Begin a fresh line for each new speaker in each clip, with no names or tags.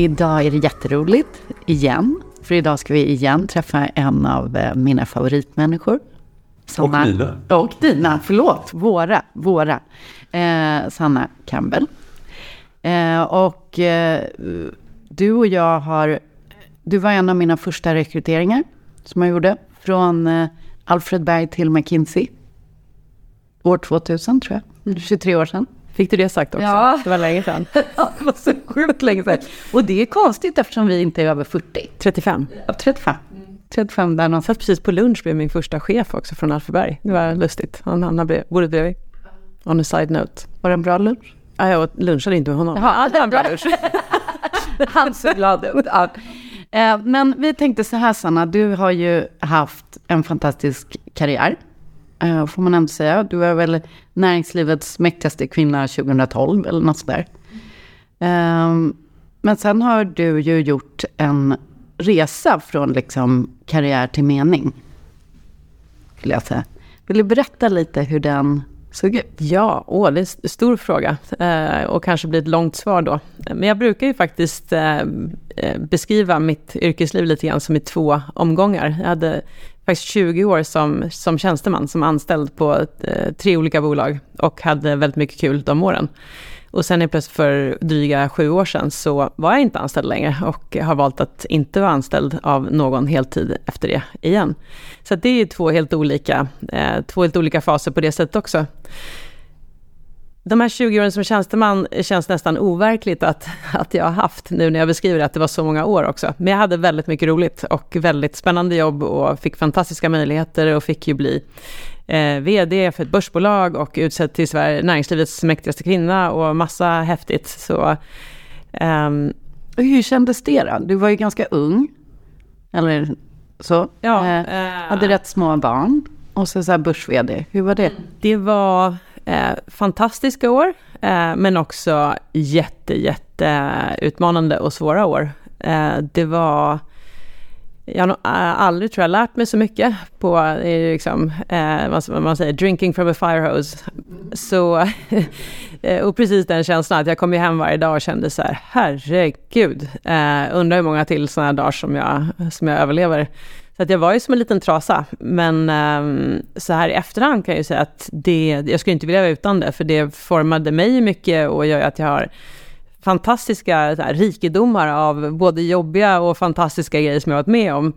Idag är det jätteroligt, igen. För idag ska vi igen träffa en av eh, mina favoritmänniskor.
Och dina.
Och dina, förlåt. Våra, våra. Eh, Sanna Campbell. Eh, och eh, du och jag har... Du var en av mina första rekryteringar som jag gjorde. Från eh, Alfred Berg till McKinsey. År 2000 tror jag. 23 år sedan.
Fick du det sagt också?
Ja.
Det var länge sedan.
ja, det var så sjukt länge sedan. Och det är konstigt eftersom vi inte är över 40.
35.
Ja, 35. 35 där någonstans.
Precis på lunch med min första chef också från Alfreberg. Det var lustigt. Han hamnade bordet bredvid. On a side note.
Var det en bra lunch?
Ja, jag lunchade inte med honom.
Jaha, det var en bra lunch. Han såg glad ut. Ja. Eh, men vi tänkte så här Sanna, du har ju haft en fantastisk karriär. Eh, får man ändå säga. Du är väl näringslivets mäktigaste kvinna 2012 eller något sådär. Ehm, men sen har du ju gjort en resa från liksom karriär till mening. Skulle jag säga. Vill du berätta lite hur den såg ut?
Ja, åh, det är en stor fråga eh, och kanske blir ett långt svar då. Men jag brukar ju faktiskt eh, eh beskriva mitt yrkesliv lite grann som i två omgångar. Jag hade faktiskt 20 år som, som tjänsteman, som anställd på eh, tre olika bolag och hade väldigt mycket kul de åren. Och sen plötsligt för dryga sju år sedan så var jag inte anställd längre och har valt att inte vara anställd av någon heltid efter det igen. Så det är två helt olika, eh, två helt olika faser på det sättet också de här 20 åren som tjänsteman känns nästan overkligt att, att jag har haft nu när jag beskriver att det var så många år också. Men jag hade väldigt mycket roligt och väldigt spännande jobb och fick fantastiska möjligheter och fick ju bli eh, VD för ett börsbolag och utsedd till Sverige, näringslivets mäktigaste kvinna och massa häftigt. Så,
um, hur kändes det då? Du var ju ganska ung. Eller så. Ja, eh, eh, hade rätt små barn. Och så, så här börs-VD. Hur var det?
Det var Eh, fantastiska år, eh, men också jätte, jätte utmanande och svåra år. Eh, det var... Jag har nog eh, aldrig tror jag lärt mig så mycket på, liksom, eh, vad man säger, drinking from a fire hose. Så, eh, och precis den känslan att jag kom ju hem varje dag och kände så här, herregud, eh, undrar hur många till sådana dagar som jag, som jag överlever. Så att jag var ju som en liten trasa. Men eh, så här i efterhand kan jag ju säga att det, jag skulle inte vilja vara utan det, för det formade mig mycket och gör att jag har fantastiska här, rikedomar av både jobbiga och fantastiska grejer som jag varit med om,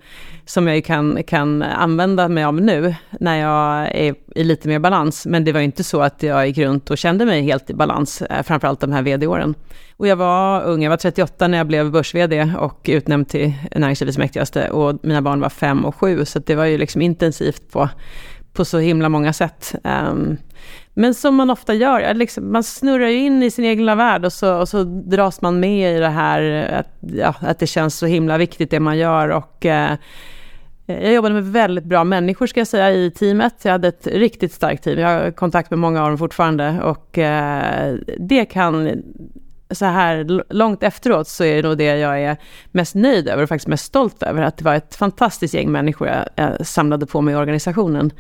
som jag kan, kan använda mig av nu, när jag är i lite mer balans. Men det var inte så att jag gick runt och kände mig helt i balans, eh, framförallt de här vd-åren. Och jag var ung, jag var 38 när jag blev börs-vd och utnämnd till näringslivets mäktigaste och mina barn var fem och sju, så det var ju liksom intensivt på, på så himla många sätt. Um, men som man ofta gör, liksom, man snurrar ju in i sin egen värld och så, och så dras man med i det här, att, ja, att det känns så himla viktigt det man gör och eh, jag jobbade med väldigt bra människor ska jag säga i teamet. Jag hade ett riktigt starkt team. Jag har kontakt med många av dem fortfarande och eh, det kan så här långt efteråt så är det nog det jag är mest nöjd över och faktiskt mest stolt över. Att det var ett fantastiskt gäng människor jag, jag samlade på mig i organisationen.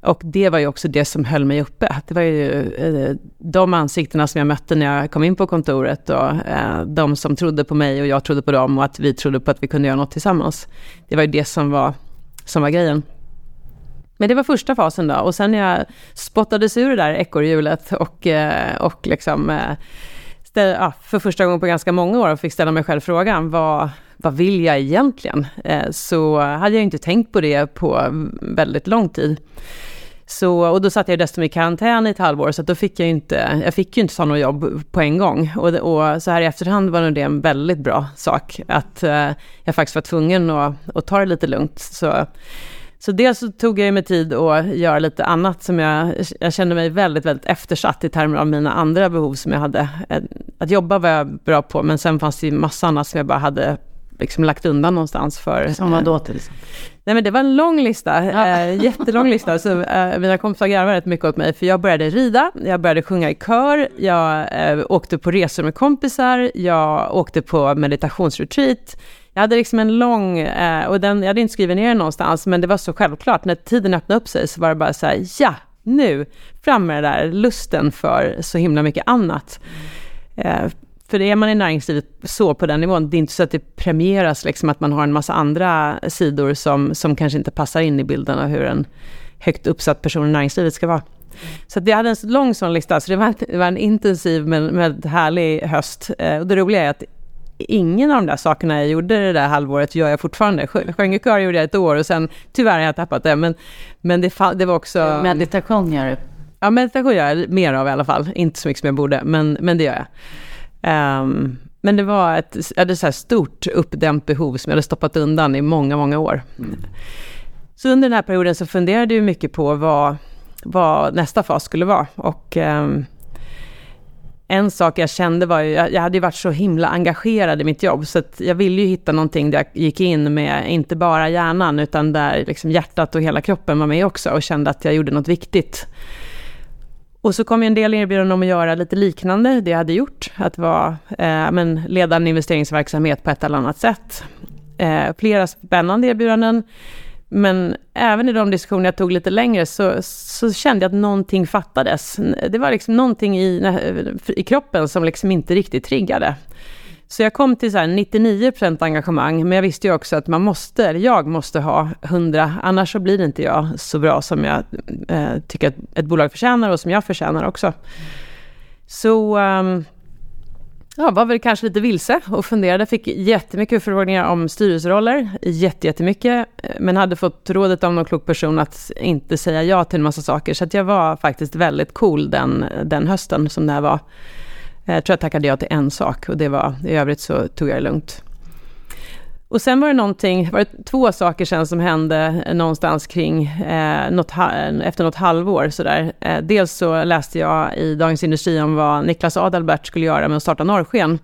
Och det var ju också det som höll mig uppe. Det var ju eh, de ansiktena som jag mötte när jag kom in på kontoret och eh, de som trodde på mig och jag trodde på dem och att vi trodde på att vi kunde göra något tillsammans. Det var ju det som var, som var grejen. Men det var första fasen då och sen när jag spottades ur det där ekorrhjulet och, eh, och liksom eh, ställ, ja, för första gången på ganska många år och fick ställa mig själv frågan, vad, vad vill jag egentligen? Eh, så hade jag inte tänkt på det på väldigt lång tid. Så, och då satt jag dessutom i karantän i ett halvår, så då fick jag inte, jag fick ju inte ta något jobb på en gång. Och, och så här i efterhand var nog det en väldigt bra sak, att eh, jag faktiskt var tvungen att, att ta det lite lugnt. Så, så dels så tog jag mig tid att göra lite annat som jag, jag kände mig väldigt, väldigt eftersatt i termer av mina andra behov som jag hade. Eh, att jobba var jag bra på, men sen fanns det ju massa annat som jag bara hade liksom lagt undan någonstans för...
Som vad då till exempel?
Nej men det var en lång lista, ja. äh, jättelång lista. Så äh, mina kompisar garvade rätt mycket åt mig, för jag började rida, jag började sjunga i kör, jag äh, åkte på resor med kompisar, jag åkte på meditationsretreat. Jag hade liksom en lång, och den, jag hade inte skrivit ner någonstans, men det var så självklart. När tiden öppnade upp sig så var det bara så här, ja, nu, fram med den där lusten för så himla mycket annat. För är man i näringslivet så på den nivån, det är inte så att det premieras liksom att man har en massa andra sidor som, som kanske inte passar in i bilden av hur en högt uppsatt person i näringslivet ska vara. Så jag hade en lång sån lista, så det var, det var en intensiv men, men härlig höst. Eh, och det roliga är att ingen av de där sakerna jag gjorde det där halvåret gör jag fortfarande. Sjöng i kör gjorde jag ett år och sen tyvärr har jag tappat det. Men, men det, det var också...
Meditation gör du?
Ja, meditation gör jag mer av i alla fall. Inte så mycket som jag borde, men, men det gör jag. Um, men det var ett hade så stort uppdämt behov som jag hade stoppat undan i många, många år. Mm. Så under den här perioden så funderade jag mycket på vad, vad nästa fas skulle vara. Och um, en sak jag kände var ju, jag, hade ju varit så himla engagerad i mitt jobb, så jag ville ju hitta någonting där jag gick in med, inte bara hjärnan, utan där liksom hjärtat och hela kroppen var med också och kände att jag gjorde något viktigt. Och så kom ju en del erbjudanden om att göra lite liknande det jag hade gjort, att vara, eh, men, leda en investeringsverksamhet på ett eller annat sätt. Eh, flera spännande erbjudanden, men även i de diskussioner jag tog lite längre så, så kände jag att någonting fattades. Det var liksom någonting i, i kroppen som liksom inte riktigt triggade. Så jag kom till så 99% engagemang, men jag visste ju också att man måste, eller jag måste ha 100, annars så blir det inte jag så bra som jag eh, tycker att ett bolag förtjänar och som jag förtjänar också. Så um, ja, var väl kanske lite vilse och funderade, fick jättemycket förfrågningar om styrelseroller, jättemycket, eh, men hade fått rådet av någon klok person att inte säga ja till en massa saker, så att jag var faktiskt väldigt cool den, den hösten som det här var. Eh, jag tror jag tackade ja till en sak och det var, i övrigt så tog jag det lugnt. Och sen var det någonting, var det två saker sen som hände någonstans kring, eh, något, efter något halvår sådär. Eh, dels så läste jag i Dagens Industri om vad Niklas Adalbert skulle göra med att starta Norrsken.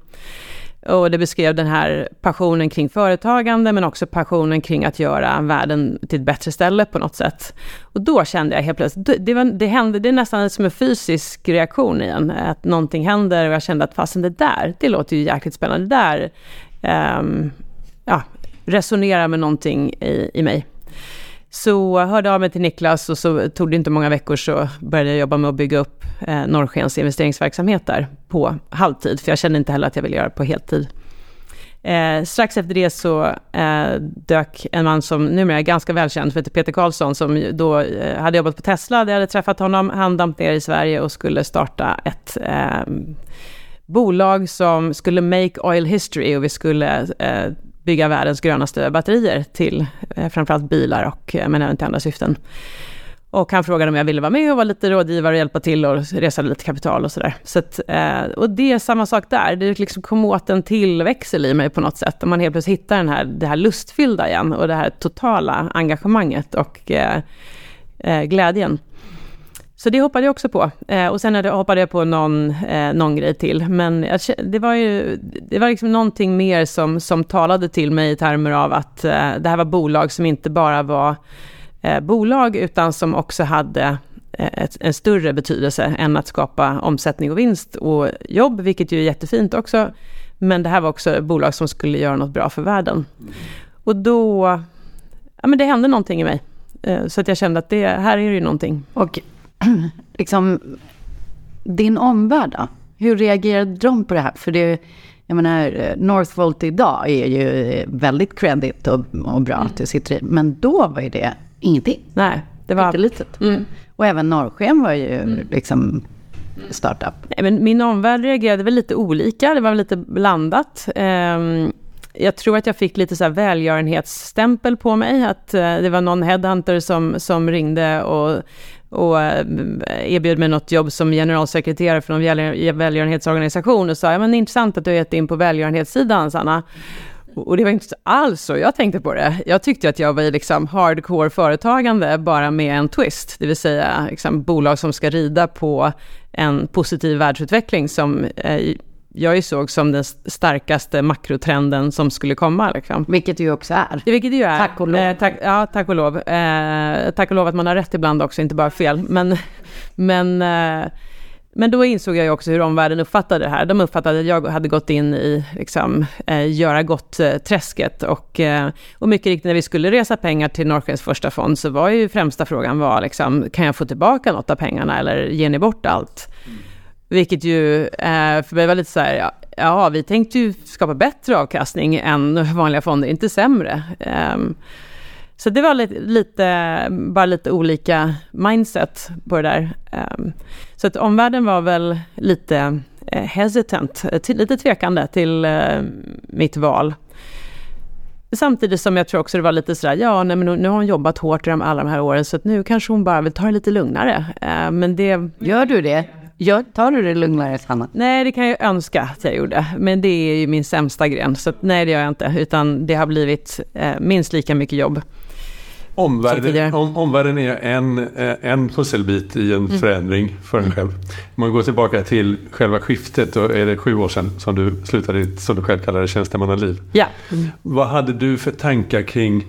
Och det beskrev den här passionen kring företagande, men också passionen kring att göra världen till ett bättre ställe på något sätt. Och då kände jag helt plötsligt, det, var, det hände, det är nästan som en fysisk reaktion igen, att någonting händer och jag kände att fasen det där, det låter ju jäkligt spännande, det där um, ja, resonerar med någonting i, i mig. Så jag hörde av mig till Niklas och så tog det inte många veckor så började jag jobba med att bygga upp eh, Norrskens investeringsverksamhet där på halvtid, för jag kände inte heller att jag ville göra det på heltid. Eh, strax efter det så eh, dök en man som numera är ganska välkänd, för Peter Karlsson, som då eh, hade jobbat på Tesla, där jag hade träffat honom, han damp ner i Sverige och skulle starta ett eh, bolag som skulle make oil history och vi skulle eh, bygga världens grönaste batterier till eh, framförallt bilar och eh, men även till andra syften. Och han frågade om jag ville vara med och vara lite rådgivare och hjälpa till och resa lite kapital och sådär. Så att, eh, och det är samma sak där, det liksom kom åt en tillväxel i mig på något sätt. Om man helt plötsligt hittar den här, det här lustfyllda igen och det här totala engagemanget och eh, glädjen. Så det hoppade jag också på. Eh, och sen hoppade jag på någon, eh, någon grej till. Men jag, det var ju det var liksom någonting mer som, som talade till mig i termer av att eh, det här var bolag som inte bara var eh, bolag, utan som också hade eh, ett, en större betydelse än att skapa omsättning och vinst och jobb, vilket ju är jättefint också. Men det här var också bolag som skulle göra något bra för världen. Och då, ja men det hände någonting i mig. Eh, så att jag kände att det, här är det ju någonting.
Och liksom, din omvärld då? Hur reagerade de på det här? För det, jag menar, Northvolt idag är ju väldigt credit och, och bra att du sitter i. Men då var ju det ingenting.
Nej, det var...
litet. Mm. Och även Norrsken var ju mm. liksom startup.
Nej, men min omvärld reagerade väl lite olika, det var lite blandat. Um, jag tror att jag fick lite så här välgörenhetsstämpel på mig, att uh, det var någon headhunter som, som ringde och och eh, erbjöd mig något jobb som generalsekreterare för någon välgörenhetsorganisation och sa, ja men det är intressant att du har gett in på välgörenhetssidan, Sanna. Och det var inte alls så jag tänkte på det. Jag tyckte att jag var i liksom hardcore företagande, bara med en twist, det vill säga liksom bolag som ska rida på en positiv världsutveckling som eh, jag ju såg som den starkaste makrotrenden som skulle komma. Liksom.
Vilket det ju också är.
Ja, vilket det ju är.
Tack och lov.
Eh, tack, ja, tack och lov. Eh, tack och lov att man har rätt ibland också, inte bara fel. Men, men, eh, men då insåg jag ju också hur omvärlden uppfattade det här. De uppfattade att jag hade gått in i liksom, eh, göra gott-träsket. Och, eh, och mycket riktigt, när vi skulle resa pengar till Norrskens första fond, så var ju främsta frågan var, liksom, kan jag få tillbaka något av pengarna eller ger ni bort allt? Mm. Vilket ju, eh, för mig var lite så här, ja, ja, vi tänkte ju skapa bättre avkastning än vanliga fonder, inte sämre. Um, så det var lite, lite, bara lite olika mindset på det där. Um, så att omvärlden var väl lite eh, hesitant, eh, lite tvekande till uh, mitt val. Samtidigt som jag tror också det var lite sådär, ja nej, men nu, har hon jobbat hårt i de, alla de här åren så att nu kanske hon bara vill ta det lite lugnare. Uh, men det...
Gör du det? Gör, tar du det lugnare, Sanna?
Nej, det kan jag önska att jag gjorde. Men det är ju min sämsta gren, så nej, det gör jag inte. Utan det har blivit eh, minst lika mycket jobb.
Omvärlden, om, omvärlden är en, eh, en pusselbit i en mm. förändring för en själv. Om man går tillbaka till själva skiftet, då är det sju år sedan som du slutade ditt, som du själv kallar det, tjänstemannaliv.
Ja. Mm.
Vad hade du för tankar kring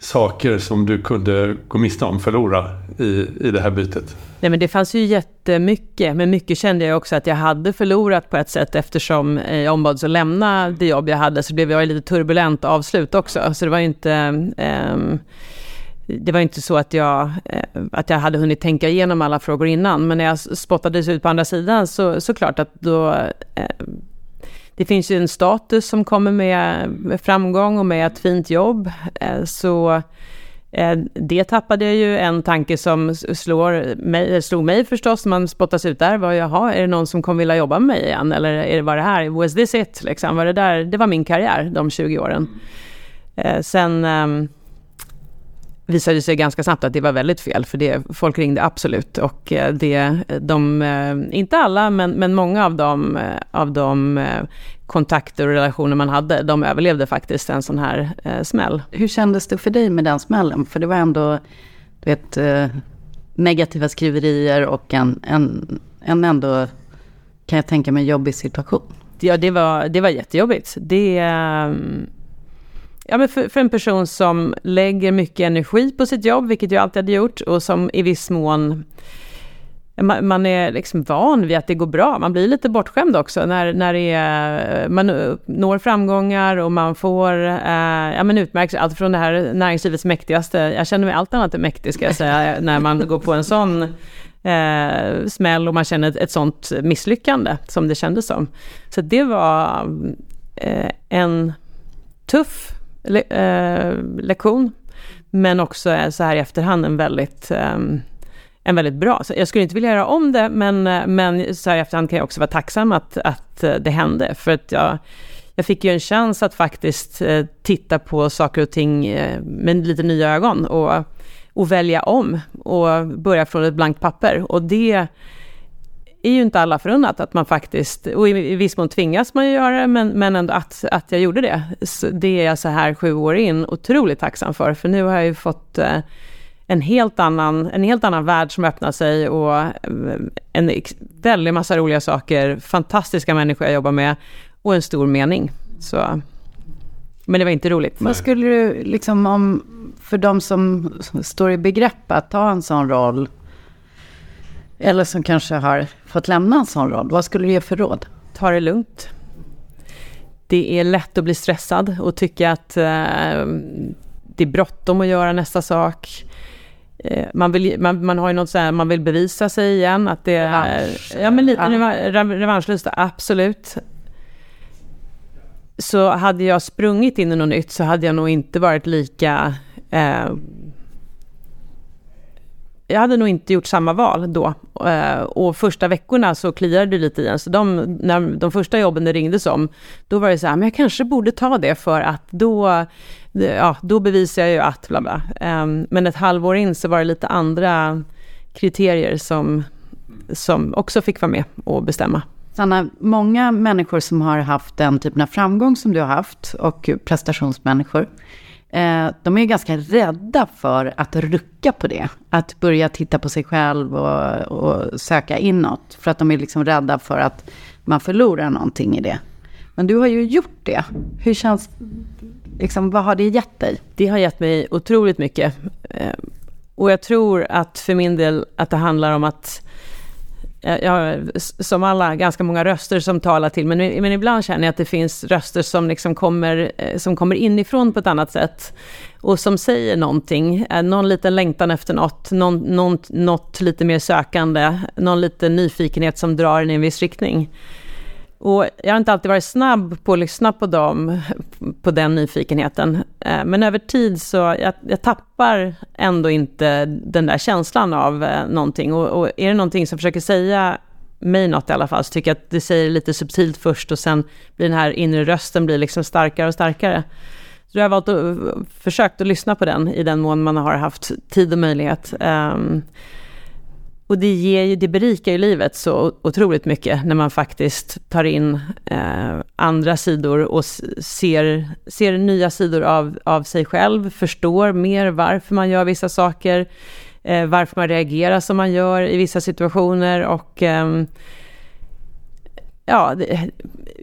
saker som du kunde gå miste om, förlora i, i det här bytet?
Nej, men det fanns ju jättemycket, men mycket kände jag också att jag hade förlorat på ett sätt eftersom eh, jag ombads att lämna det jobb jag hade, så det blev lite turbulent avslut också. Så det var ju inte... Um, det var inte så att jag, eh, att jag hade hunnit tänka igenom alla frågor innan, men när jag spottades ut på andra sidan så, så klart att då eh, det finns ju en status som kommer med, framgång och med ett fint jobb. Eh, så eh, det tappade jag ju. En tanke som slår mig, slog mig förstås, man spottas ut där, var jaha, är det någon som kommer vilja jobba med mig igen? Eller är det, var det här, was this it? Liksom, var det, där, det var min karriär, de 20 åren. Eh, sen ehm, visade sig ganska snabbt att det var väldigt fel, för det, folk ringde absolut. Och eh, det, de, eh, inte alla, men, men många av dem, eh, av de kontakter och relationer man hade, de överlevde faktiskt en sån här eh, smäll.
Hur kändes det för dig med den smällen? För det var ändå, du vet, negativa skriverier och en, en, en ändå, kan jag tänka mig, jobbig situation.
Ja, det var, det var jättejobbigt. Det... Eh, Ja, men för, för, en person som lägger mycket energi på sitt jobb, vilket jag alltid hade gjort, och som i viss mån man, man är liksom van vid att det går bra. Man blir lite bortskämd också när, när det är, man når framgångar och man får eh, ja, men allt från det här näringslivets mäktigaste. Jag känner mig allt annat än mäktig ska jag säga, när man går på en sån eh, smäll och man känner ett, ett sånt misslyckande som det kändes som. Så det var eh, en tuff le eh, lektion. Men också så här i efterhand en väldigt, eh, en väldigt bra. Så jag skulle inte vilja göra om det, men, eh, men så här i efterhand kan jag också vara tacksam att, att eh, det hände. För att jag, jag fick ju en chans att faktiskt eh, titta på saker och ting med lite nya ögon och, och välja om och börja från ett blankt papper. Och det är ju inte alla förunnat att man faktiskt, och i, viss mån tvingas man ju göra det, men, men ändå att, att jag gjorde det. Så det är jag så här sju år in otroligt tacksam för, för nu har jag ju fått eh, en helt annan, en helt annan värld som öppnar sig och eh, en väldig massa roliga saker, fantastiska människor jag jobbar med och en stor mening. Så, men det var inte roligt.
Vad skulle du, liksom om, för de som står i begrepp att ta en sån roll, eller som kanske har fått lämna en sån roll, vad skulle du ge för råd?
Ta det lugnt. Det är lätt att bli stressad och tycka att eh, det är bråttom att göra nästa sak. Eh, man, vill, man, man har ju något så här, man vill bevisa sig igen, att det är... Ja, men lite ja. revanschlust, absolut. Så hade jag sprungit in i något nytt så hade jag nog inte varit lika eh, jag hade nog inte gjort samma val då. Eh, och första veckorna så kliade det lite i en. Så de, när de första jobben det ringdes om, då var det så här, men jag kanske borde ta det för att då, ja, då bevisar jag ju att, bla bla. Ehm, men ett halvår in så var det lite andra kriterier som, som också fick vara med och bestämma.
Sanna, många människor som har haft den typen av framgång som du har haft och prestationsmänniskor, eh, de är ganska rädda för att rucka på det. Att börja titta på sig själv och, och söka inåt. För att de är liksom rädda för att man förlorar någonting i det. Men du har ju gjort det. Hur känns liksom, vad har det gett dig?
Det har gett mig otroligt mycket. Eh, och jag tror att för min del att det handlar om att Eh, jag har som alla ganska många röster som talar till men, men ibland känner jag att det finns röster som, liksom kommer, eh, som kommer inifrån på ett annat sätt och som säger någonting, eh, någon liten längtan efter något, någon, någon, något lite mer sökande, någon liten nyfikenhet som drar en i en viss riktning. Och jag har inte alltid varit snabb på att lyssna på dem, på den nyfikenheten. Eh, men över tid så jag, jag tappar ändå inte den där känslan av eh, någonting. Och, och är det någonting som försöker säga mig något i alla fall, så tycker jag att det säger lite subtilt först och sen blir den här inre rösten blir liksom starkare och starkare. Så jag har valt att, försökt att lyssna på den i den mån man har haft tid och möjlighet. Um, och det, ger ju, det berikar ju livet så otroligt mycket när man faktiskt tar in eh, andra sidor och ser, ser nya sidor av, av sig själv, förstår mer varför man gör vissa saker, eh, varför man reagerar som man gör i vissa situationer och eh, ja,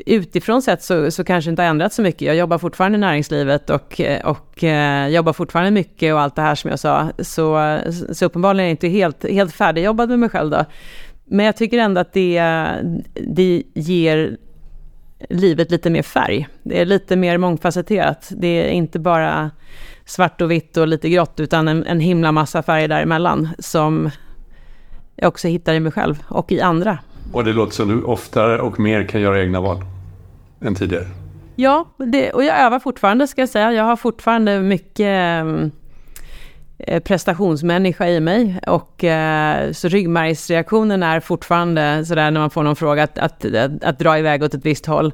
utifrån sett så, så kanske det inte har ändrats så mycket. Jag jobbar fortfarande i näringslivet och, och eh, jobbar fortfarande mycket och allt det här som jag sa. Så, så uppenbarligen är jag inte helt, helt färdigjobbad med mig själv då. Men jag tycker ändå att det, det ger livet lite mer färg. Det är lite mer mångfacetterat. Det är inte bara svart och vitt och lite grått, utan en, en himla massa färger däremellan som jag också hittar i mig själv och i andra.
Och det låter som du oftare och mer kan göra egna val än tidigare.
Ja, det, och jag övar fortfarande ska jag säga. Jag har fortfarande mycket mm, eh, prestationsmänniska i mig. Och, eh, så ryggmärgsreaktionen är fortfarande sådär när man får någon fråga att, att, att, att dra iväg åt ett visst håll.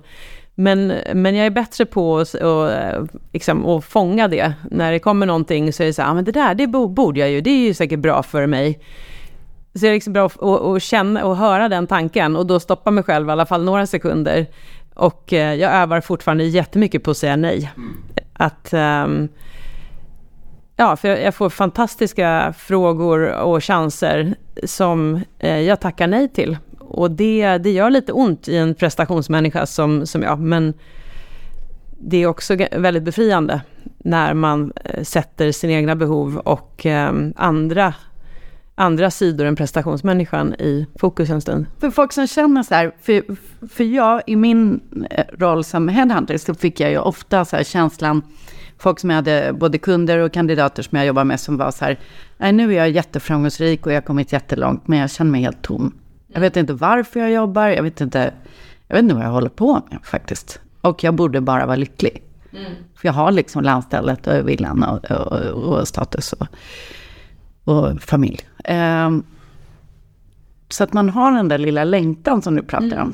Men, men jag är bättre på att och, eh, liksom, och fånga det. När det kommer någonting så är det så här, ah, men det där det borde jag ju, det är ju säkert bra för mig. Så det är liksom bra att, att, känna och höra den tanken och då stoppa mig själv i alla fall några sekunder. Och eh, jag övar fortfarande jättemycket på att säga nej. Mm. Att... Um, ja, för jag, får fantastiska frågor och chanser som eh, jag tackar nej till. Och det, det gör lite ont i en prestationsmänniska som, som jag, men det är också väldigt befriande när man eh, sätter sina egna behov och ehm, andra andra sidor än prestationsmänniskan i fokus en stund.
För folk som känner så här, för, för jag i min eh, roll som headhunter så fick jag ju ofta så här känslan, folk som jag hade, både kunder och kandidater som jag jobbar med som var så här, nej nu är jag jätteframgångsrik och jag har kommit jättelångt, men jag känner mig helt tom. Jag vet inte varför jag jobbar, jag vet inte, jag vet inte vad jag håller på med faktiskt. Och jag borde bara vara lycklig. Mm. För jag har liksom landstället och villan och, och, och status och, och familj. Ehm, så att man har den där lilla längtan som du pratar mm. om.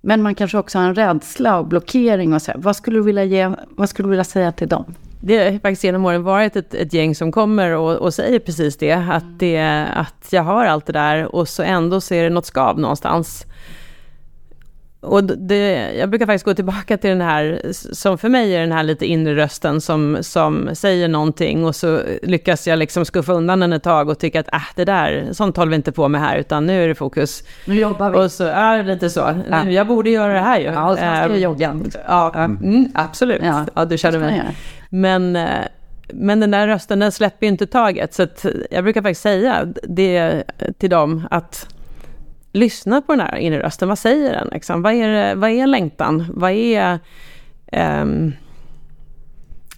Men man kanske också har en rädsla och blockering och så. Vad skulle du vilja, ge, vad skulle du vilja säga till dem?
Det har faktiskt genom åren varit ett, ett gäng som kommer och, och, säger precis det att, det. att jag har allt det där och så ändå så är det något skav någonstans. Och det, jag brukar faktiskt gå tillbaka till den här, som för mig är den här lite inre rösten som, som säger någonting och så lyckas jag liksom skuffa undan den ett tag och tycka att äh, det där, sånt håller vi inte på med här, utan nu är det fokus.
Nu jobbar vi.
Och så, ja, lite så. Ja. Jag borde göra det här ju.
Ja, så ska jag ehm, jogga.
Ja, mm, absolut. Ja, ja du känner mig. Men, eh, men den där rösten, den släpper ju inte taget. Så jag brukar faktiskt säga det till dem att lyssna på den här inre rösten. Vad säger den? Liksom? Vad, är, vad är längtan? Vad är... Um,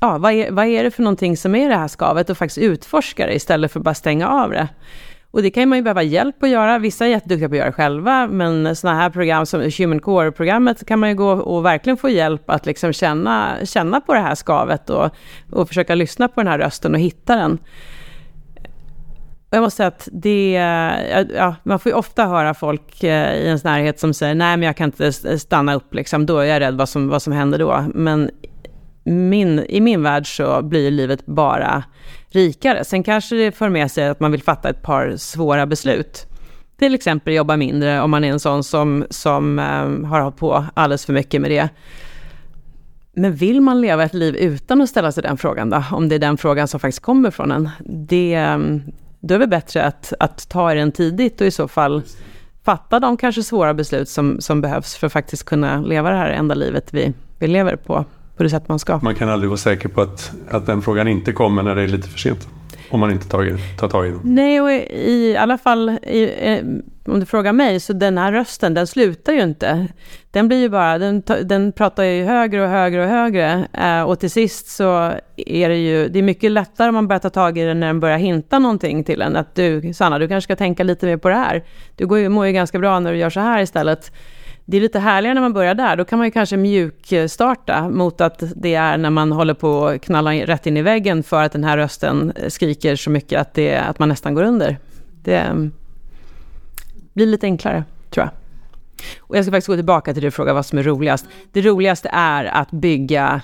ja, vad är, vad är det för någonting som är det här skavet och faktiskt utforska det istället för att bara stänga av det. Och det kan man ju behöva hjälp att göra. Vissa är jätteduktiga på att göra det själva, men sådana här program som Human Core-programmet kan man ju gå och verkligen få hjälp att liksom känna, känna på det här skavet och, och försöka lyssna på den här rösten och hitta den. Jag måste säga att det, eh, ja, man får ju ofta höra folk eh, i ens närhet som säger nej men jag kan inte stanna upp liksom, då är jag rädd vad som, vad som händer då. Men min, i min värld så blir livet bara rikare. Sen kanske det för med sig att man vill fatta ett par svåra beslut. Till exempel jobba mindre om man är en sån som, som eh, har hållit på alldeles för mycket med det. Men vill man leva ett liv utan att ställa sig den frågan då? Om det är den frågan som faktiskt kommer från en. Det, mm, då är det bättre att, att ta den tidigt och i så fall fatta de kanske svåra beslut som, som behövs för att faktiskt kunna leva det här enda livet vi, vi lever på, på det sätt man ska.
Man kan aldrig vara säker på att, att den frågan inte kommer när det är lite för sent. Om man inte tar, tar tag i den.
Nej, och i, alla fall i, eh, om du frågar mig, så den här rösten, den slutar ju inte. Den blir ju bara, den, den pratar ju högre och högre och högre. Eh, och till sist så är det ju, det är mycket lättare om man börjar ta tag i den när den börjar hinta någonting till en. Att du, Sanna, du kanske ska tänka lite mer på det här. Du går ju, mår ju ganska bra när du gör så här istället det är lite härligare när man börjar där. Då kan man ju kanske mjukstarta mot att det är när man håller på att knalla rätt in i väggen för att den här rösten skriker så mycket att, det, att man nästan går under. Det blir lite enklare, tror jag. Och jag ska faktiskt gå tillbaka till och fråga vad som är roligast. Det roligaste är att bygga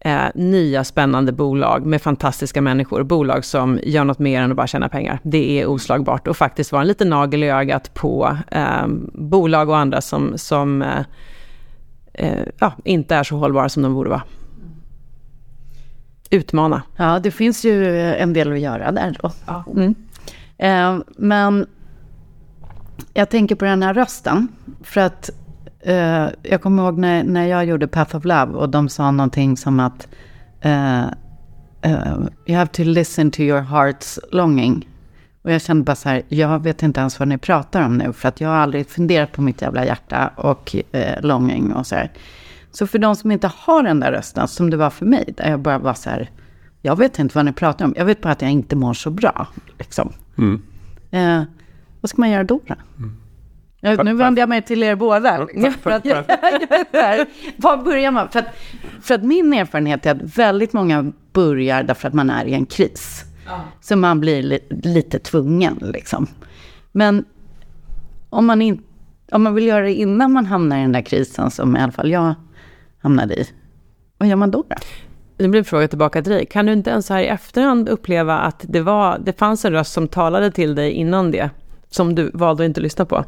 eh, nya spännande bolag med fantastiska människor. Bolag som gör något mer än att bara tjäna pengar. Det är oslagbart och faktiskt vara en liten nagel i ögat på eh, bolag och andra som, som eh, eh, ja, inte är så hållbara som de borde vara. Utmana.
Ja, det finns ju en del att göra där då. Ja. Mm. Eh, men jag tänker på den här rösten. För att uh, jag kommer ihåg när, när jag gjorde Path of Love och de sa någonting som att uh, uh, You have to listen to your heart's longing. Och jag kände bara så här, jag vet inte ens vad ni pratar om nu. För att jag har aldrig funderat på mitt jävla hjärta och uh, longing och så här. Så för de som inte har den där rösten, som det var för mig, där jag bara var så här, jag vet inte vad ni pratar om. Jag vet bara att jag inte mår så bra. Liksom. Mm. Vad ska man göra då? då? Mm. Ja, nu vänder jag mig till er båda. För att, var börjar man? För att, för att min erfarenhet är att väldigt många börjar därför att man är i en kris. Ja. Så man blir li, lite tvungen liksom. Men om man, in, om man vill göra det innan man hamnar i den där krisen, som i alla fall jag hamnade i, vad gör man då? då?
Det blir en fråga tillbaka till dig. Kan du inte ens här i efterhand uppleva att det, var, det fanns en röst som talade till dig innan det, som du valde att inte lyssna på?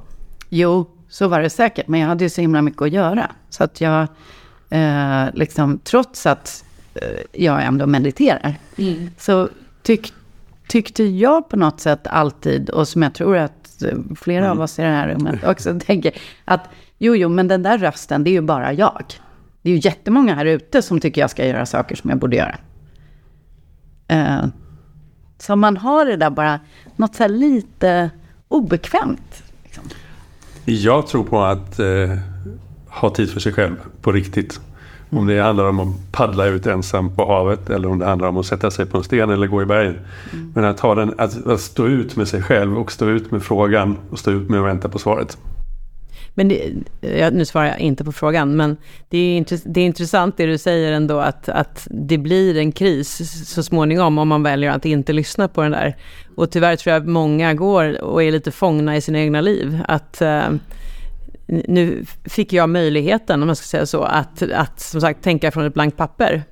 Jo, så var det säkert. Men jag hade ju så himla mycket att göra. Så att jag, eh, liksom, trots att eh, jag ändå mediterar, mm. så tyck, tyckte jag på något sätt alltid, och som jag tror att eh, flera mm. av oss i det här rummet också tänker, att jo, jo, men den där rösten, det är ju bara jag. Det är ju jättemånga här ute som tycker jag ska göra saker som jag borde göra. Eh, så man har det där bara, något så här lite obekvämt. Liksom.
Jag tror på att eh, ha tid för sig själv på riktigt. Om det handlar om att paddla ut ensam på havet eller om det handlar om att sätta sig på en sten eller gå i bergen. Mm. Men att, ha den, att, att, stå ut med sig själv och stå ut med frågan och stå ut med att vänta på svaret.
Men det, nu svarar jag inte på frågan, men det är, intressant det du säger ändå att, att det blir en kris så småningom om man väljer att inte lyssna på den där. Och tyvärr tror jag att många går och är lite fångna i sina egna liv. Att uh, nu fick jag möjligheten, om man ska säga så, att, att som sagt tänka från ett blankt papper.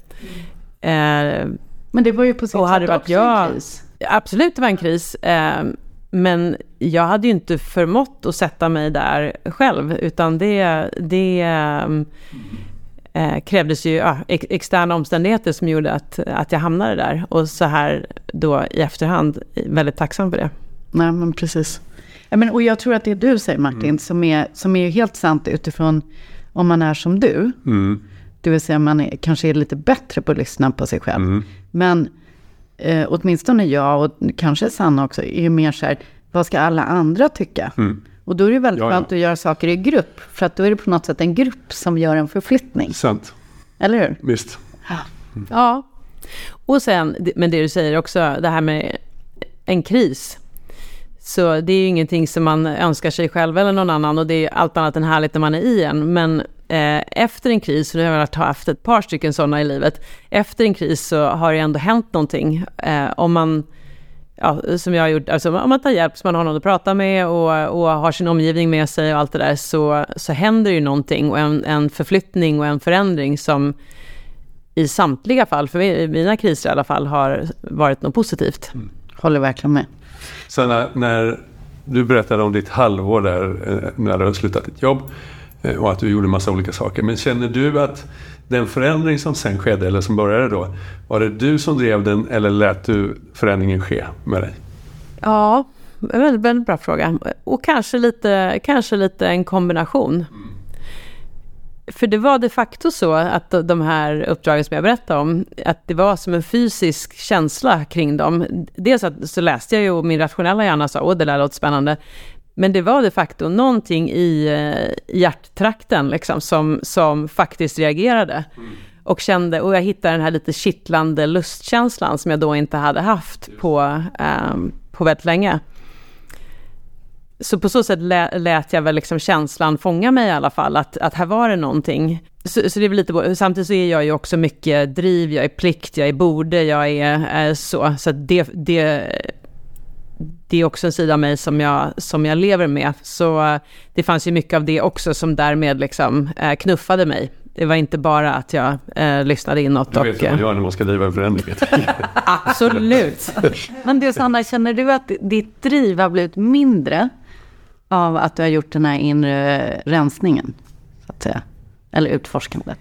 Mm. Uh, men det var ju på sitt sätt också jag, en kris.
Absolut, det var en kris. Uh, men jag hade ju inte förmått att sätta mig där själv, utan det, det eh, krävdes ju ja, externa omständigheter som gjorde att, att jag hamnade där. Och så här då i efterhand, väldigt tacksam för det.
Nej, men precis. Ja, men, och jag tror att det du säger Martin, mm. som, är, som är helt sant utifrån om man är som du. Mm. Det vill säga man är, kanske är lite bättre på att lyssna på sig själv. Mm. Men eh, åtminstone jag och kanske Sanna också, är ju mer så här, vad ska alla andra tycka? Mm. Och då är det väldigt ja, skönt ja. att göra saker i grupp, för att då är det på något sätt en grupp som gör en förflyttning.
Sant.
Eller hur?
Visst.
Ja. Mm. ja. Och sen, men det du säger också, det här med en kris. Så det är ju ingenting som man önskar sig själv eller någon annan och det är allt annat än härligt när man är i en. Men eh, efter en kris, och nu har jag haft ett par stycken sådana i livet, efter en kris så har det ändå hänt någonting. Eh, om man, ja, som jag har gjort, alltså om man tar hjälp, så man har någon att prata med och, och har sin omgivning med sig och allt det där, så, så händer ju någonting och en, en förflyttning och en förändring som i samtliga fall, för i mina kriser i alla fall, har varit något positivt. Mm.
Håller verkligen med.
Så när, när, du berättade om ditt halvår där, eh, när du har slutat ditt jobb eh, och att du gjorde massa olika saker. Men känner du att den förändring som sen skedde, eller som började då, var det du som drev den eller lät du förändringen ske med dig?
Ja, väldigt, väldigt bra fråga. Och kanske lite, kanske lite en kombination. Mm. För det var de facto så att de här uppdragen som jag berättade om, att det var som en fysisk känsla kring dem. Dels att, så läste jag ju och min rationella hjärna sa, åh det där låter spännande. Men det var de facto någonting i eh, hjärttrakten liksom, som, som faktiskt reagerade. Mm. Och kände, och jag hittade den här lite kittlande lustkänslan som jag då inte hade haft på, um, på väldigt länge. så på så sätt lä, lät jag väl liksom känslan fånga mig i alla fall, att, att här var det någonting. Så, så det är lite, samtidigt så är jag ju också mycket driv, jag är plikt, jag är borde, jag är, är så. Så det, det, det är också en sida av mig som jag, som jag lever med. Så det fanns ju mycket av det också som därmed liksom eh, knuffade mig. Det var inte bara att jag eh, lyssnade inåt.
Du vet och, vad man gör när man ska driva en förändring.
absolut.
Men du Sanna, känner du att ditt driv har blivit mindre av att du har gjort den här inre rensningen? Så att säga. Eller utforskandet?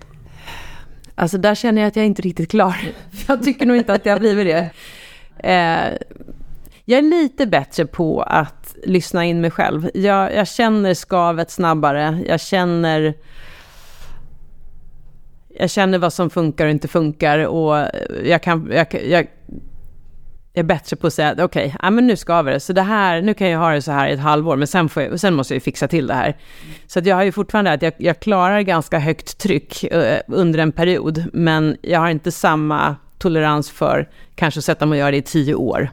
Alltså där känner jag att jag inte är riktigt klar. Jag tycker nog inte att det har blivit det. Eh, jag är lite bättre på att lyssna in mig själv. Jag, jag känner skavet snabbare. Jag känner jag känner vad som funkar och inte funkar och jag kan, jag, jag, är bättre på att säga okej, okay, ja, men nu ska vi det. Så det här, nu kan jag ha det så här i ett halvår, men sen, får jag, sen måste jag fixa till det här. Så att jag har ju fortfarande att jag, jag klarar ganska högt tryck eh, under en period, men jag har inte samma tolerans för kanske sätta mig och göra det i tio år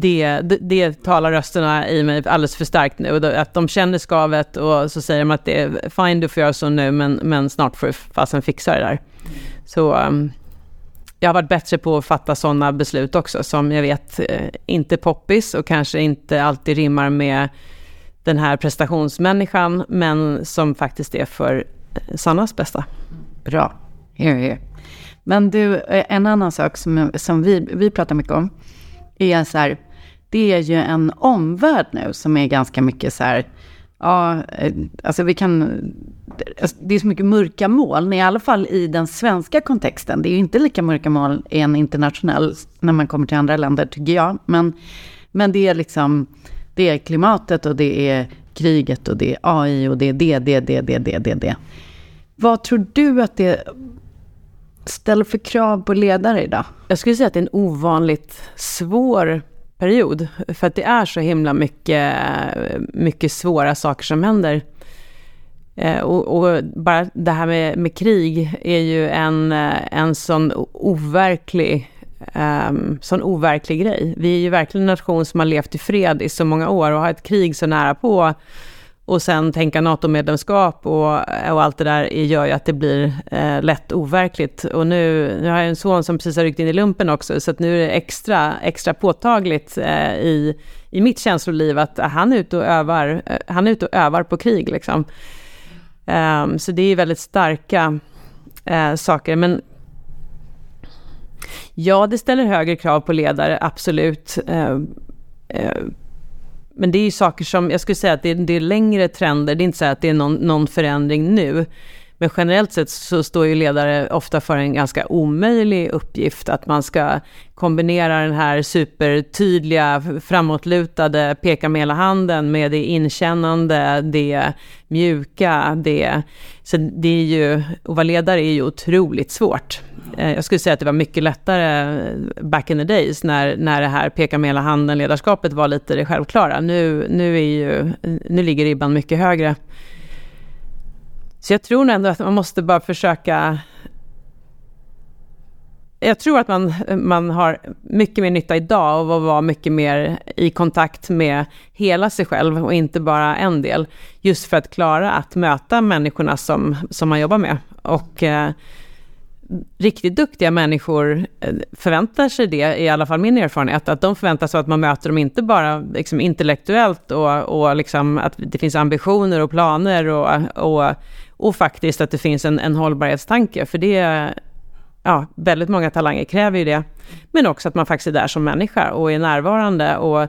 det, det, det, talar rösterna i mig alldeles för starkt nu. Att de känner skavet och så säger de att det är fine, du får göra så nu, men, men snart får du fasen fixa det där. Så um, jag har varit bättre på att fatta sådana beslut också, som jag vet eh, inte poppis och kanske inte alltid rimmar med den här prestationsmänniskan, men som faktiskt är för eh, Sannas bästa.
Bra. Here, here. Men du, eh, en annan sak som, som vi, vi pratar mycket om, är så här, det är ju en omvärld nu som är ganska mycket så här, ja, eh, alltså vi kan, alltså det är så mycket mörka moln, i alla fall i den svenska kontexten. Det är ju inte lika mörka moln i en internationell, när man kommer till andra länder, tycker jag. Men, men det är liksom, det är klimatet och det är kriget och det är AI och det är det, det, det, det, det, det, det. Vad tror du att det ställer för krav på ledare idag?
Jag skulle säga att det är en ovanligt svår period. För att det är så himla mycket, mycket svåra saker som händer. Eh, och, och, bara det här med, med krig är ju en, en sån overklig um, sån overklig grej. Vi är ju verkligen en nation som har levt i fred i så många år och har ett krig så nära på och sen tänka NATO-medlemskap och, och allt det där gör ju att det blir eh, lätt overkligt. Och nu, nu har jag en son som precis har ryckt in i lumpen också, så att nu är det extra, extra påtagligt eh, i, i mitt känsloliv att han är ute och övar, eh, han är ute och övar på krig. Liksom. Um, så det är väldigt starka eh, saker. Men ja, det ställer högre krav på ledare, absolut. Ehm, eh, men det är ju saker som, jag skulle säga att det är, det är längre trender, det är inte så att det är någon, någon förändring nu. Men generellt sett så står ju ledare ofta för en ganska omöjlig uppgift, att man ska kombinera den här supertydliga, framåtlutade, peka med hela handen med det inkännande, det mjuka, det... Så det är ju, att vara ledare är ju otroligt svårt. Eh, jag skulle säga att det var mycket lättare eh, back in the days, när, när det här peka med hela handen-ledarskapet var lite det självklara. Nu, nu, är ju, nu ligger ribban mycket högre. Så jag tror ändå att man måste bara försöka... Jag tror att man, man har mycket mer nytta idag av att vara mycket mer i kontakt med hela sig själv och inte bara en del. Just för att klara att möta människorna som, som man jobbar med. Och eh, riktigt duktiga människor eh, förväntar sig det, i alla fall min erfarenhet, att de förväntar sig att man möter dem inte bara liksom intellektuellt och, och liksom att det finns ambitioner och planer och, och, och faktiskt att det finns en, en hållbarhetstanke, för det ja, väldigt många talanger kräver ju det. Men också att man faktiskt är där som människa och är närvarande och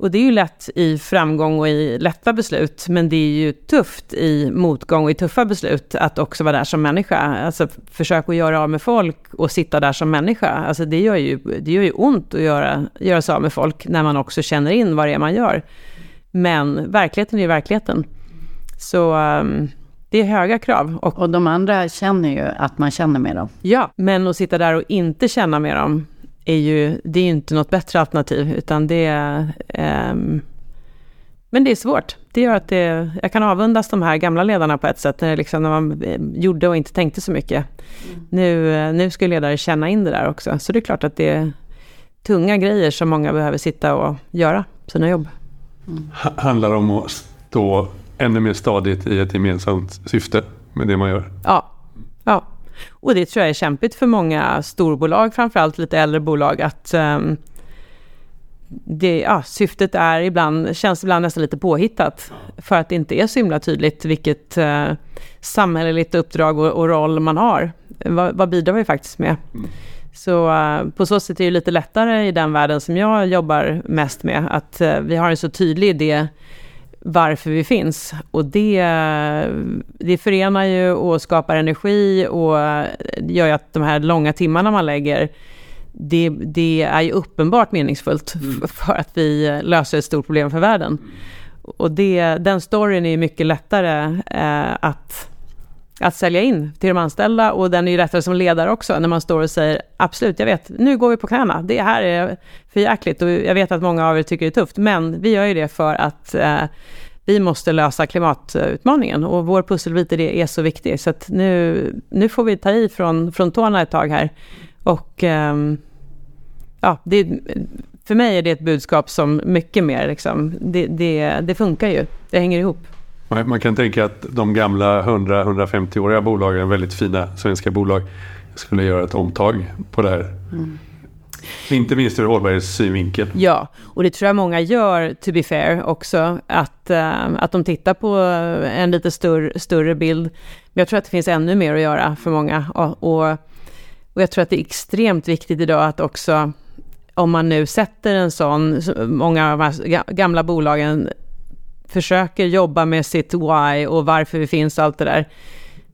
och det är ju lätt i framgång och i lätta beslut, men det är ju tufft i motgång och i tuffa beslut att också vara där som människa. Alltså försök att göra av med folk och sitta där som människa. Alltså det gör ju, det gör ju ont att göra, göra sig av med folk när man också känner in vad det är man gör. Men verkligheten är ju verkligheten. Så um, det är höga krav.
Och, och de andra känner ju att man känner med dem.
Ja, men att sitta där och inte känna med dem, är ju, det är ju inte något bättre alternativ, utan det är... Um, men det är svårt. Det gör att det, jag kan avundas de här gamla ledarna på ett sätt, när, liksom, när man eh, gjorde och inte tänkte så mycket. Mm. Nu, eh, nu ska ledare känna in det där också, så det är klart att det är tunga grejer som många behöver sitta och göra sina jobb.
mm. handlar om att stå ännu mer stadigt i ett gemensamt syfte med det man gör.
Ja, ja. Och det tror jag är kämpigt för många storbolag, framförallt lite äldre bolag, att um, det, ja, syftet är ibland, känns ibland nästan lite påhittat. För att det inte är så himla tydligt vilket uh, samhälleligt uppdrag och, och, roll man har. Vad, vad bidrar vi faktiskt med? Mm. Så uh, på så sätt är det lite lättare i den världen som jag jobbar mest med, att uh, vi har en så tydlig idé varför vi finns. Och det, det förenar ju och skapar energi och gör ju att de här långa timmarna man lägger, det, det är ju uppenbart meningsfullt mm. för att vi löser ett stort problem för världen. Och det, den storyn är mycket lättare eh, att att sälja in till de anställda. Och den är ju lättare som ledare också när man står och säger absolut, jag vet, nu går vi på knäna, det här är för jäkligt. Och jag vet att många av er tycker det är tufft, men vi gör ju det för att eh, vi måste lösa klimatutmaningen. Och vår pusselbit i det är så viktig. Så att nu, nu får vi ta i från, från tårna ett tag här. Och eh, ja, det, för mig är det ett budskap som mycket mer liksom, det, det, det funkar ju, det hänger ihop.
Man kan tänka att de gamla 100-150-åriga bolagen, väldigt fina svenska bolag, skulle göra ett omtag på det här. Mm. Inte minst ur hållbarhetssynvinkel.
Ja, och det tror jag många gör, to be fair, också. Att, äh, att de tittar på en lite större, större bild. Men jag tror att det finns ännu mer att göra för många. Och, och, och jag tror att det är extremt viktigt idag att också, om man nu sätter en sån, många av de här gamla bolagen försöker jobba med sitt why och varför vi finns och allt det där.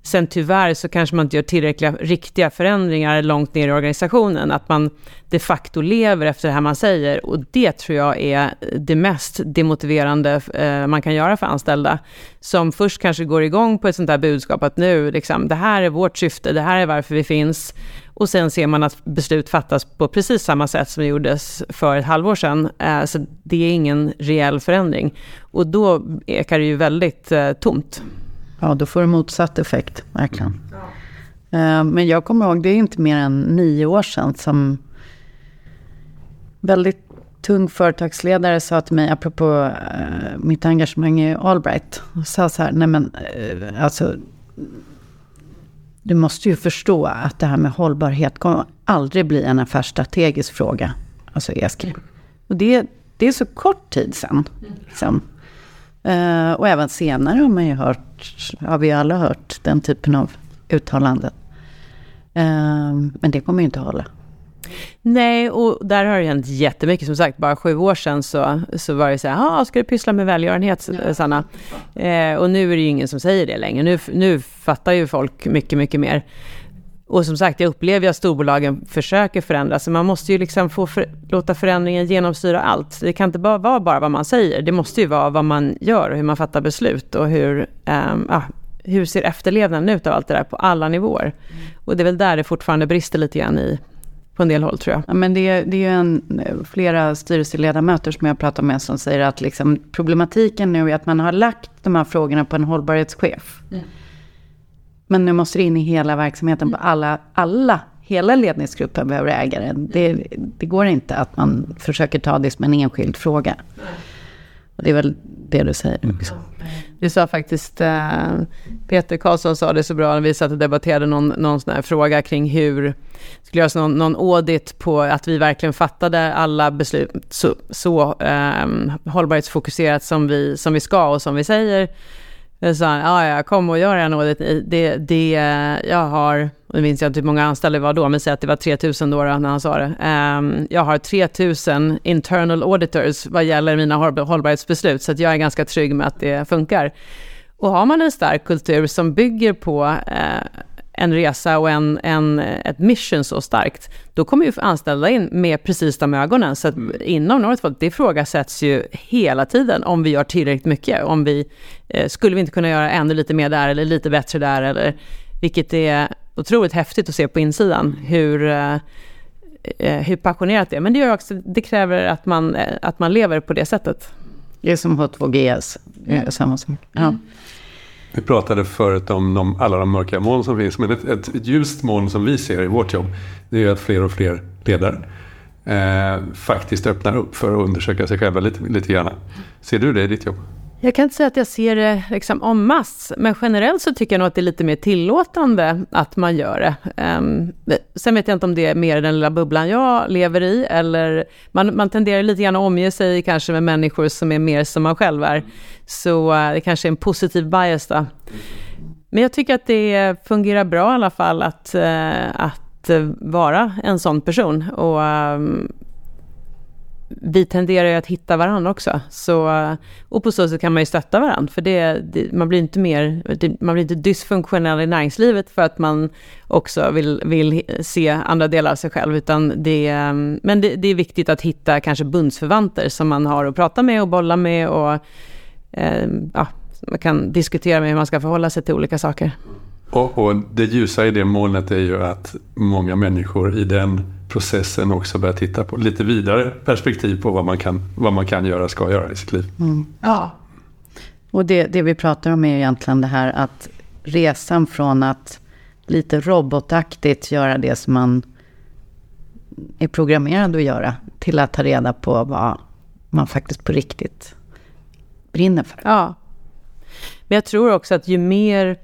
Sen tyvärr så kanske man inte gör tillräckliga riktiga förändringar långt ner i organisationen, att man de facto lever efter det här man säger. Och det tror jag är det mest demotiverande eh, man kan göra för anställda, som först kanske går igång på ett sånt här budskap att nu, liksom, det här är vårt syfte, det här är varför vi finns. Och sen ser man att beslut fattas på precis samma sätt som det gjordes för ett halvår sedan. Eh, så det är ingen reell förändring. Och då ekar det ju väldigt eh, tomt.
Ja, då får det motsatt effekt, verkligen. Ja. Eh, men jag kommer ihåg, det är inte mer än nio år sedan som väldigt tung företagsledare sa till mig, apropå mitt engagemang i Allbright, sa så här, nej men alltså du måste ju förstå att det här med hållbarhet kommer aldrig bli en affärsstrategisk fråga. Alltså ESG. Och det, det är så kort tid sedan. Liksom. Uh, och även senare har man ju hört, har vi alla hört den typen av uttalanden. Uh, men det kommer ju inte att hålla.
Nej, och där har det hänt jättemycket. Som sagt, bara sju år sedan så, så var det så här, ska du pyssla med välgörenhet, ja. Sanna? Eh, och nu är det ju ingen som säger det längre. Nu, nu fattar ju folk mycket, mycket mer. Och som sagt, jag upplever att storbolagen försöker förändras. Så man måste ju liksom få för, låta förändringen genomsyra allt. Det kan inte bara vara bara vad man säger. Det måste ju vara vad man gör och hur man fattar beslut och hur, um, ah, hur ser efterlevnaden ut av allt det där på alla nivåer. Mm. Och det är väl där det fortfarande brister lite grann i på en del håll tror jag.
Ja, men det, det är ju en, flera styrelseledamöter som jag pratar med som säger att liksom, problematiken nu är att man har lagt de här frågorna på en hållbarhetschef. Mm. Men nu måste det in i hela verksamheten på alla, alla hela ledningsgruppen behöver ägaren. Det, det går inte att man försöker ta det som en enskild fråga. Och det är väl det du säger också.
Det sa faktiskt eh, Peter Karlsson sa det så bra när vi satt och debatterade någon, någon sån här fråga kring hur skulle göras någon, någon audit på att vi verkligen fattade alla beslut så, så eh, hållbarhetsfokuserat som vi, som vi ska och som vi säger. Så han, ja, ja, kom och gör en audit. Det, det, jag har, nu minns jag inte hur många anställda det var då, men säg att det var 3000 då, då när han sa det. Um, jag har 3000 internal auditors vad gäller mina hållbarhetsbeslut, så att jag är ganska trygg med att det funkar. Och har man en stark kultur som bygger på uh, en resa och en, en, ett mission så starkt, då kommer ju anställda in med precis de ögonen. Så att mm. inom Northvolt, det ifrågasätts ju hela tiden om vi gör tillräckligt mycket. Om vi, eh, skulle vi inte kunna göra ännu lite mer där eller lite bättre där eller vilket är otroligt häftigt att se på insidan hur, eh, eh hur passionerat det är. Men det, också, det kräver att man, eh, att man lever på det sättet.
Det är som H2GS, mm. samma sak. Ja. Mm.
Vi pratade förut om de, alla de mörka moln som finns. Men ett, ett, ett ljust moln som vi ser i vårt jobb. Det är att fler och fler ledare eh, faktiskt öppnar upp för att undersöka sig själva lite, lite grann. Ser du det i ditt jobb?
Jag kan inte säga att jag ser det liksom en masse, men generellt så tycker jag nog att det är lite mer tillåtande att man gör det. Um, sen vet jag inte om det är mer den lilla bubblan jag lever i, eller man, man tenderar lite grann att omge sig kanske med människor som är mer som man själv är. Så uh, det kanske är en positiv bias då. Men jag tycker att det fungerar bra i alla fall att, uh, att vara en sån person. Och um, vi tenderar ju att hitta varandra också. Så, och på så sätt kan man ju stötta varandra. För det, det, man, blir inte mer, det, man blir inte dysfunktionell i näringslivet för att man också vill, vill se andra delar av sig själv. Utan det, men det, det är viktigt att hitta kanske bundsförvanter som man har att prata med och bolla med. Och eh, ja, man kan diskutera med hur man ska förhålla sig till olika saker.
Och, och det ljusa i det molnet är ju att många människor i den processen också börja titta på lite vidare perspektiv på vad man kan, vad man kan göra, ska göra i sitt liv. Mm.
Ja. Och det, det vi pratar om är egentligen det här att resan från att lite robotaktigt göra det som man är programmerad att göra till att ta reda på vad man faktiskt på riktigt brinner för.
Ja. Men jag tror också att ju mer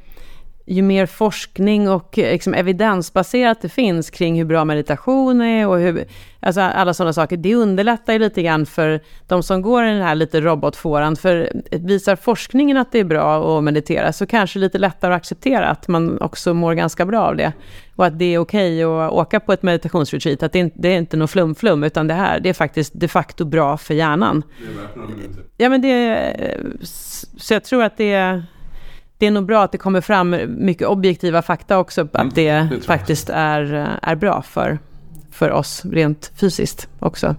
ju mer forskning och liksom, evidensbaserat det finns kring hur bra meditation är och hur, alltså alla sådana saker, det underlättar ju lite grann för de som går i den här lite robotfåran, för visar forskningen att det är bra att meditera så kanske lite lättare att acceptera att man också mår ganska bra av det. Och att det är okej okay att åka på ett meditationsretreat, att det, inte, det är inte något flum-flum, utan det här, det är faktiskt de facto bra för hjärnan. Det är värt några minuter. Ja, men det, så jag tror att det är det är nog bra att det kommer fram mycket objektiva fakta också, att mm, det, det faktiskt är, är bra för, för oss rent fysiskt också.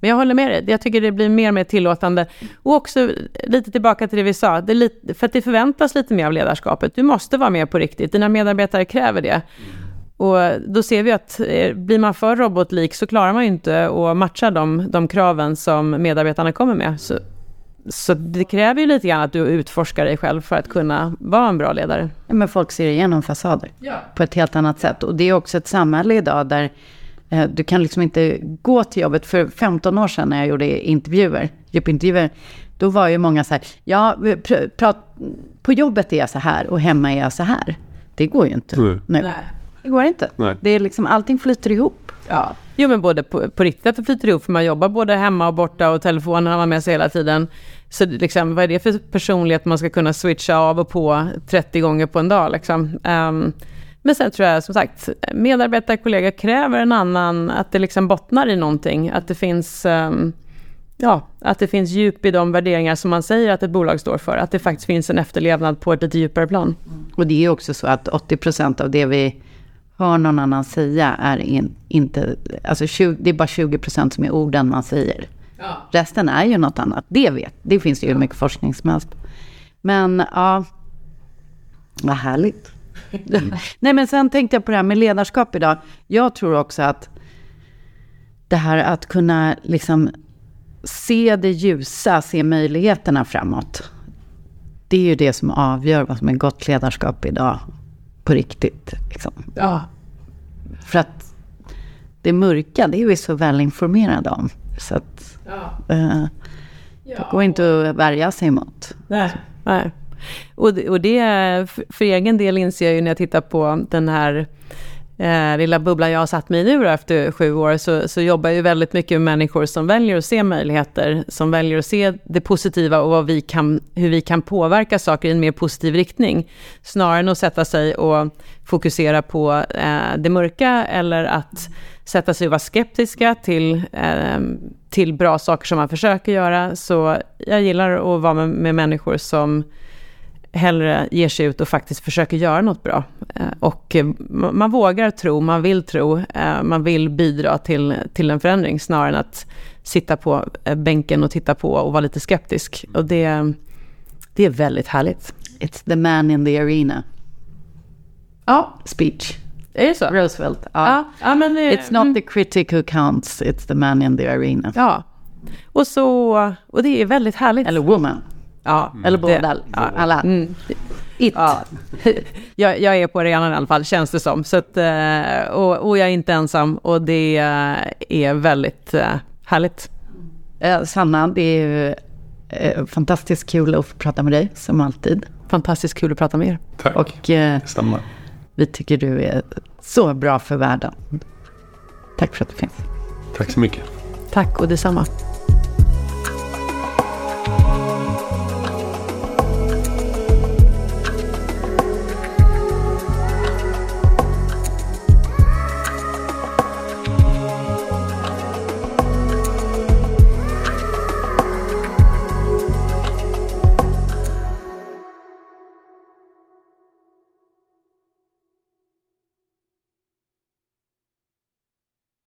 Men jag håller med dig, jag tycker det blir mer och mer tillåtande. Och också lite tillbaka till det vi sa, det lite, för att det förväntas lite mer av ledarskapet. Du måste vara med på riktigt, dina medarbetare kräver det. Och då ser vi att eh, blir man för robotlik så klarar man ju inte att matcha de, de kraven som medarbetarna kommer med. Så så det kräver ju lite grann att du utforskar dig själv för att kunna vara en bra ledare.
Ja, men folk ser igenom fasader ja. på ett helt annat sätt. Och det är också ett samhälle idag där eh, du kan liksom inte gå till jobbet. För 15 år sedan när jag gjorde intervjuer, djupintervjuer, då var ju många så här, ja, pr prat, på jobbet är jag så här och hemma är jag så här. Det går ju inte. Mm. Nej. Nej. Det går inte. Nej. Det är liksom, allting flyter ihop.
Ja. Jo men både på, på riktigt att det flyter ihop, för man jobbar både hemma och borta och telefonen har man med sig hela tiden. Så liksom, vad är det för personlighet man ska kunna switcha av och på 30 gånger på en dag liksom? Um, men sen tror jag som sagt, medarbetare och kollegor kräver en annan, att det liksom bottnar i någonting, att det finns um, Ja, att det finns djup i de värderingar som man säger att ett bolag står för. Att det faktiskt finns en efterlevnad på ett lite djupare plan.
Och det är också så att 80% av det vi hör någon annan säga är in, inte, alltså 20, det är bara 20% som är orden man säger. Ja. Resten är ju något annat. Det vet, det finns ju ja. mycket forskning som helst. Men ja, vad härligt. Mm. Nej men sen tänkte jag på det här med ledarskap idag. Jag tror också att det här att kunna liksom se det ljusa, se möjligheterna framåt. Det är ju det som avgör vad som är gott ledarskap idag. På riktigt. Liksom. Ja. För att det mörka, det är vi så väl informerade om. Så att ja. Eh, det går inte att värja sig mot.
Nej, nej. Och, och det, för egen del inser jag ju när jag tittar på den här eh, lilla bubblan jag har satt mig i nu då, efter sju år, så, så jobbar jag ju väldigt mycket med människor som väljer att se möjligheter, som väljer att se det positiva och vad vi kan, hur vi kan påverka saker i en mer positiv riktning, snarare än att sätta sig och fokusera på eh, det mörka eller att sätta sig och vara skeptiska till, eh, till bra saker som man försöker göra. Så jag gillar att vara med, med människor som hellre ger sig ut och faktiskt försöker göra något bra. Eh, och eh, man vågar tro, man vill tro, eh, man vill bidra till, till en förändring snarare än att sitta på bänken och titta på och vara lite skeptisk. Och det, det är väldigt härligt.
It's the man in the arena. Ja. Speech.
Är det så?
Roosevelt. Ja. ja, ja men det, it's not mm. the critic who counts, it's the man in the arena.
Ja. Och, så, och det är väldigt härligt.
Eller woman.
Ja,
Eller båda. Ja, alla. Mm. It. Ja.
Jag, jag, är på arenan i alla fall, känns det som. Så att, eh, och, och, jag är inte ensam och det är väldigt eh, härligt.
Sanna, det är fantastiskt kul att få prata med dig, som alltid.
Fantastiskt kul att prata med er.
Tack,
och, Detsamma. Vi tycker du är så bra för världen. Tack för att du finns.
Tack så mycket.
Tack och detsamma.